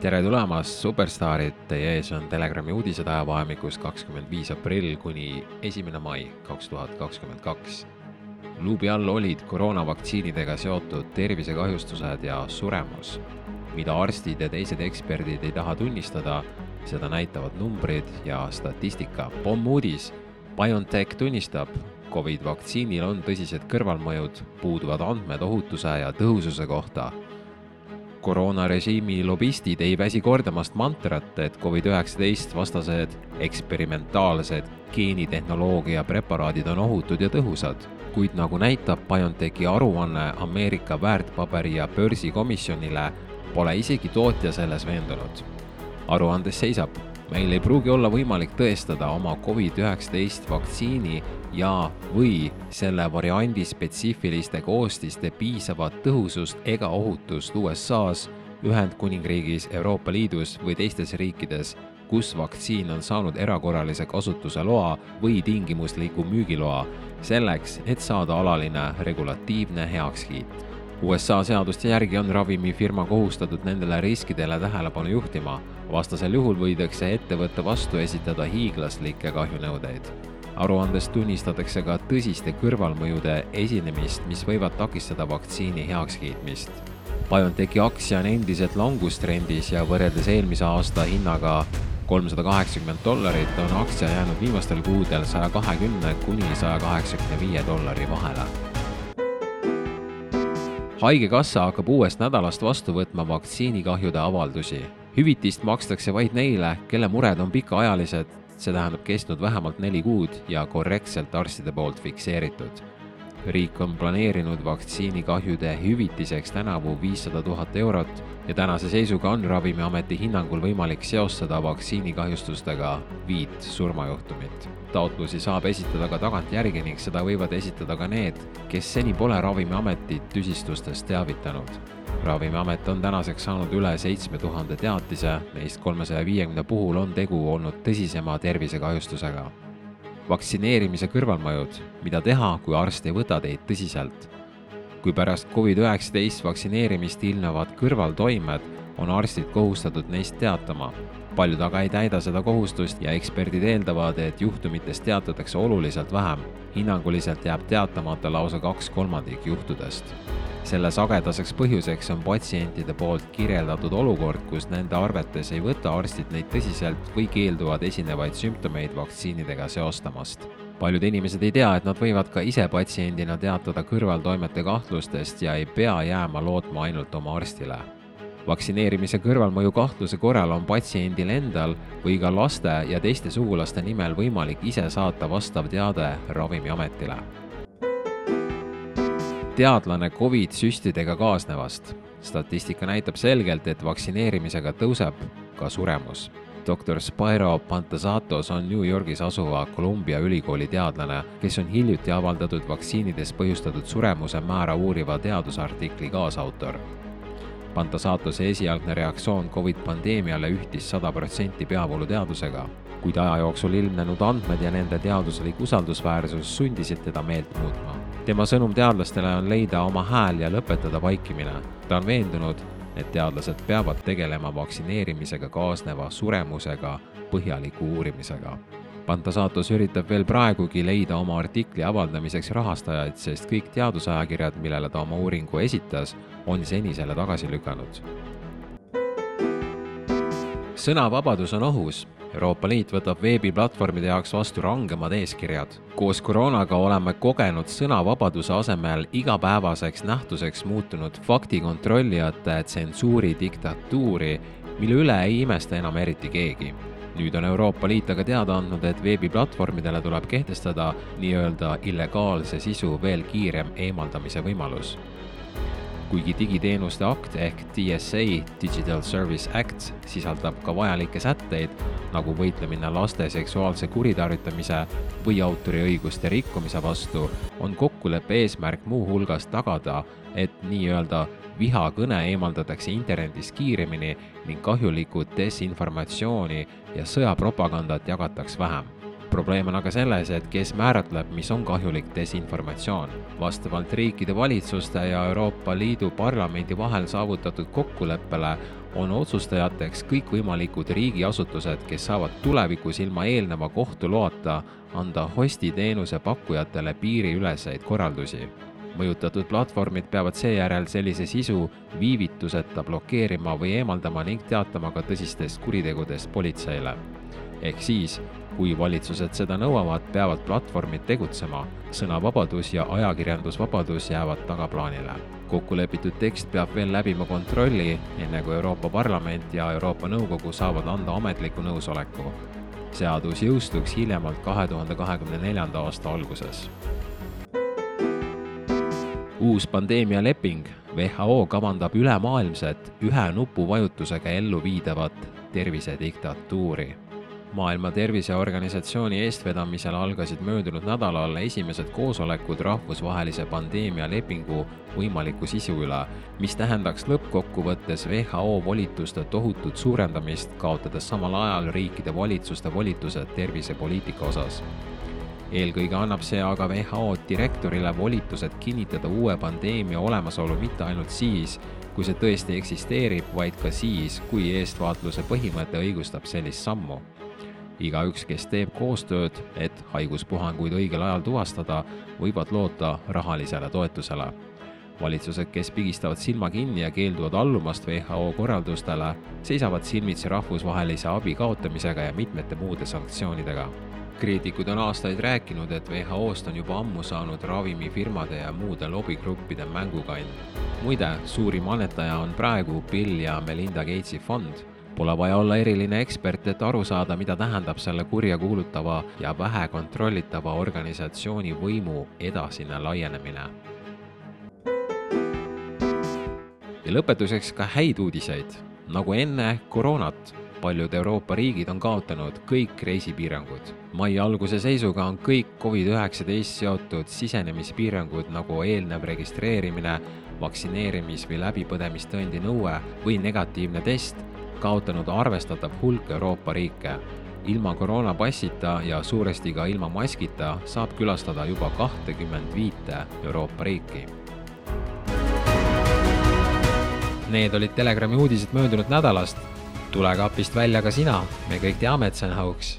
tere tulemast, superstaarid, teie ees on Telegrami uudised ajavahemikus kakskümmend viis aprill kuni esimene mai kaks tuhat kakskümmend kaks. luubi all olid koroonavaktsiinidega seotud tervisekahjustused ja suremus. mida arstid ja teised eksperdid ei taha tunnistada, seda näitavad numbrid ja statistika. pommuudis, BioNTech tunnistab, Covid vaktsiinil on tõsised kõrvalmõjud, puuduvad andmed ohutuse ja tõhususe kohta koroonarežiimi lobistid ei väsi kordamast mantrat, et Covid-19 vastased eksperimentaalsed geenitehnoloogia preparaadid on ohutud ja tõhusad. kuid nagu näitab BioNTechi aruanne Ameerika väärtpaberi ja börsikomisjonile, pole isegi tootja selles veendunud. aruandes seisab meil ei pruugi olla võimalik tõestada oma Covid-19 vaktsiini ja, või selle variandi spetsiifiliste koostiste piisavat tõhusust ega ohutust USA-s, Ühendkuningriigis, Euroopa Liidus või teistes riikides, kus vaktsiin on saanud erakorralise kasutuse loa või tingimusliku müügiloa, selleks, et saada alaline regulatiivne heakskiit. USA seaduste järgi on ravimifirma kohustatud nendele riskidele tähelepanu juhtima, vastasel juhul võidakse ettevõtte vastu esitada hiiglaslikke kahjunõudeid. aruandes tunnistatakse ka tõsiste kõrvalmõjude esinemist, mis võivad takistada vaktsiini heakskiitmist. BioNTechi aktsia on endiselt langustrendis ja võrreldes eelmise aasta hinnaga kolmsada kaheksakümmend dollarit on aktsia jäänud viimastel kuudel saja kahekümne kuni saja kaheksakümne viie dollari vahele haigekassa hakkab uuest nädalast vastu võtma vaktsiinikahjude avaldusi. Hüvitist makstakse vaid neile, kelle mured on pikaajalised, see tähendab kestnud vähemalt neli kuud ja korrektselt arstide poolt fikseeritud. Riik on planeerinud vaktsiinikahjude hüvitiseks tänavu viissada tuhat eurot ja tänase seisuga on Ravimiameti hinnangul võimalik seostada vaktsiinikahjustustega viit surmajuhtumit taotlusi saab esitada ka tagantjärgi ning seda võivad esitada ka need, kes seni pole Ravimiametit tüsistustest teavitanud. ravimiamet on tänaseks saanud üle seitsme tuhande teatise, neist kolmesaja viiekümne puhul on tegu olnud tõsisema tervisekahjustusega. Vaktsineerimise kõrvalmõjud, mida teha, kui arst ei võta teid tõsiselt. kui pärast Covid-19 vaktsineerimist ilmnevad kõrvaltoimed, on arstid kohustatud neist teatama paljud aga ei täida seda kohustust ja eksperdid eeldavad, et juhtumitest teatatakse oluliselt vähem. hinnanguliselt jääb teatamata lausa kaks kolmandik juhtudest. selle sagedaseks põhjuseks on patsientide poolt kirjeldatud olukord, kus nende arvetes ei võta arstid neid tõsiselt või keelduvad esinevaid sümptomeid vaktsiinidega seostamast paljud inimesed ei tea, et nad võivad ka ise patsiendina teatada kõrvaltoimete kahtlustest ja ei pea jääma lootma ainult oma arstile vaktsineerimise kõrvalmõju kahtluse korral on patsiendil endal või ka laste ja teiste sugulaste nimel võimalik ise saata vastav teade Ravimiametile. teadlane Covid süstidega kaasnevast. statistika näitab selgelt, et vaktsineerimisega tõuseb ka suremus doktor Spyro Pantasatos on New Yorgis asuva Columbia ülikooli teadlane, kes on hiljuti avaldatud vaktsiinidest põhjustatud suremuse määra uuriva teadusartikli kaasautor Pantasaatose esialgne reaktsioon Covid pandeemiale ühtis sada protsenti peavooluteadusega, kuid aja jooksul ilmnenud andmed ja nende teaduslik usaldusväärsus sundisid teda meelt muutma. tema sõnum teadlastele on leida oma hääl ja lõpetada vaikimine. ta on veendunud, et teadlased peavad tegelema vaktsineerimisega kaasneva suremusega põhjaliku uurimisega Pantasaatos üritab veel praegugi leida oma artikli avaldamiseks rahastajaid, sest kõik teadusajakirjad, millele ta oma uuringu esitas, on seni selle tagasi lükanud. sõnavabadus on ohus. Euroopa Liit võtab veebiplatvormide jaoks vastu rangemad eeskirjad. koos koroonaga oleme kogenud sõnavabaduse asemel igapäevaseks nähtuseks muutunud faktikontrollijate tsensuuri diktatuuri, mille üle ei imesta enam eriti keegi nüüd on Euroopa Liit aga teada andnud, et veebiplatvormidele tuleb kehtestada nii-öelda illegaalse sisu veel kiirem eemaldamise võimalus. kuigi digiteenuste akt ehk DSA, Digital Service Act, sisaldab ka vajalikke sätteid, nagu võitlemine laste seksuaalse kuritarvitamise või autoriõiguste rikkumise vastu, on kokkuleppe eesmärk muuhulgas tagada, et nii-öelda vihakõne eemaldatakse internetist kiiremini ning kahjulikku desinformatsiooni ja sõjapropagandat jagataks vähem. probleem on aga selles, et kes määratleb, mis on kahjulik desinformatsioon. vastavalt riikide valitsuste ja Euroopa Liidu Parlamendi vahel saavutatud kokkuleppele on otsustajateks kõikvõimalikud riigiasutused, kes saavad tulevikus ilma eelneva kohtuloata anda hosti teenuse pakkujatele piiriüleseid korraldusi. Mõjutatud platvormid peavad seejärel sellise sisu viivituseta blokeerima või eemaldama ning teatama ka tõsistest kuritegudest politseile. ehk siis, kui valitsused seda nõuavad, peavad platvormid tegutsema. sõnavabadus ja ajakirjandusvabadus jäävad tagaplaanile. kokkulepitud tekst peab veel läbima kontrolli, enne kui Euroopa Parlament ja Euroopa Nõukogu saavad anda ametliku nõusoleku. seadus jõustuks hiljemalt kahe tuhande kahekümne neljanda aasta alguses uus pandeemialeping. WHO kavandab ülemaailmset ühe nupuvajutusega ellu viidavat tervisediktatuuri. Maailma Terviseorganisatsiooni eestvedamisel algasid möödunud nädalal esimesed koosolekud rahvusvahelise pandeemialepingu võimaliku sisu üle, mis tähendaks lõppkokkuvõttes WHO volituste tohutut suurendamist, kaotades samal ajal riikide valitsuste volitused tervisepoliitika osas eelkõige annab see aga WHO direktorile volitused kinnitada uue pandeemia olemasolu mitte ainult siis, kui see tõesti eksisteerib, vaid ka siis, kui eestvaatluse põhimõte õigustab sellist sammu igaüks, kes teeb koostööd, et haiguspuhanguid õigel ajal tuvastada, võivad loota rahalisele toetusele. valitsused, kes pigistavad silma kinni ja keelduvad allumast WHO korraldustele, seisavad silmitsi rahvusvahelise abi kaotamisega ja mitmete muude sanktsioonidega kriitikud on aastaid rääkinud, et WHO-st on juba ammu saanud ravimifirmade ja muude lobigruppide mängukand. muide, suurim annetaja on praegu Bill ja Melinda Gatesi fond Pole vaja olla eriline ekspert, et aru saada, mida tähendab selle kurjakuulutava ja vähe kontrollitava organisatsiooni võimu edasine laienemine. ja lõpetuseks ka häid uudiseid. nagu enne koroonat, paljud Euroopa riigid on kaotanud kõik reisipiirangud. mai alguse seisuga on kõik Covid-19 seotud sisenemispiirangud nagu eelnev registreerimine, vaktsineerimis- või läbipõdemistõendi nõue või negatiivne test kaotanud arvestatav hulk Euroopa riike. ilma koroonapassita ja suuresti ka ilma maskita saab külastada juba kahtekümmend viite Euroopa riiki. Need olid Telegrami uudised möödunud nädalast. Tule kapist välja ka sina, me kõik teame, et see on hauks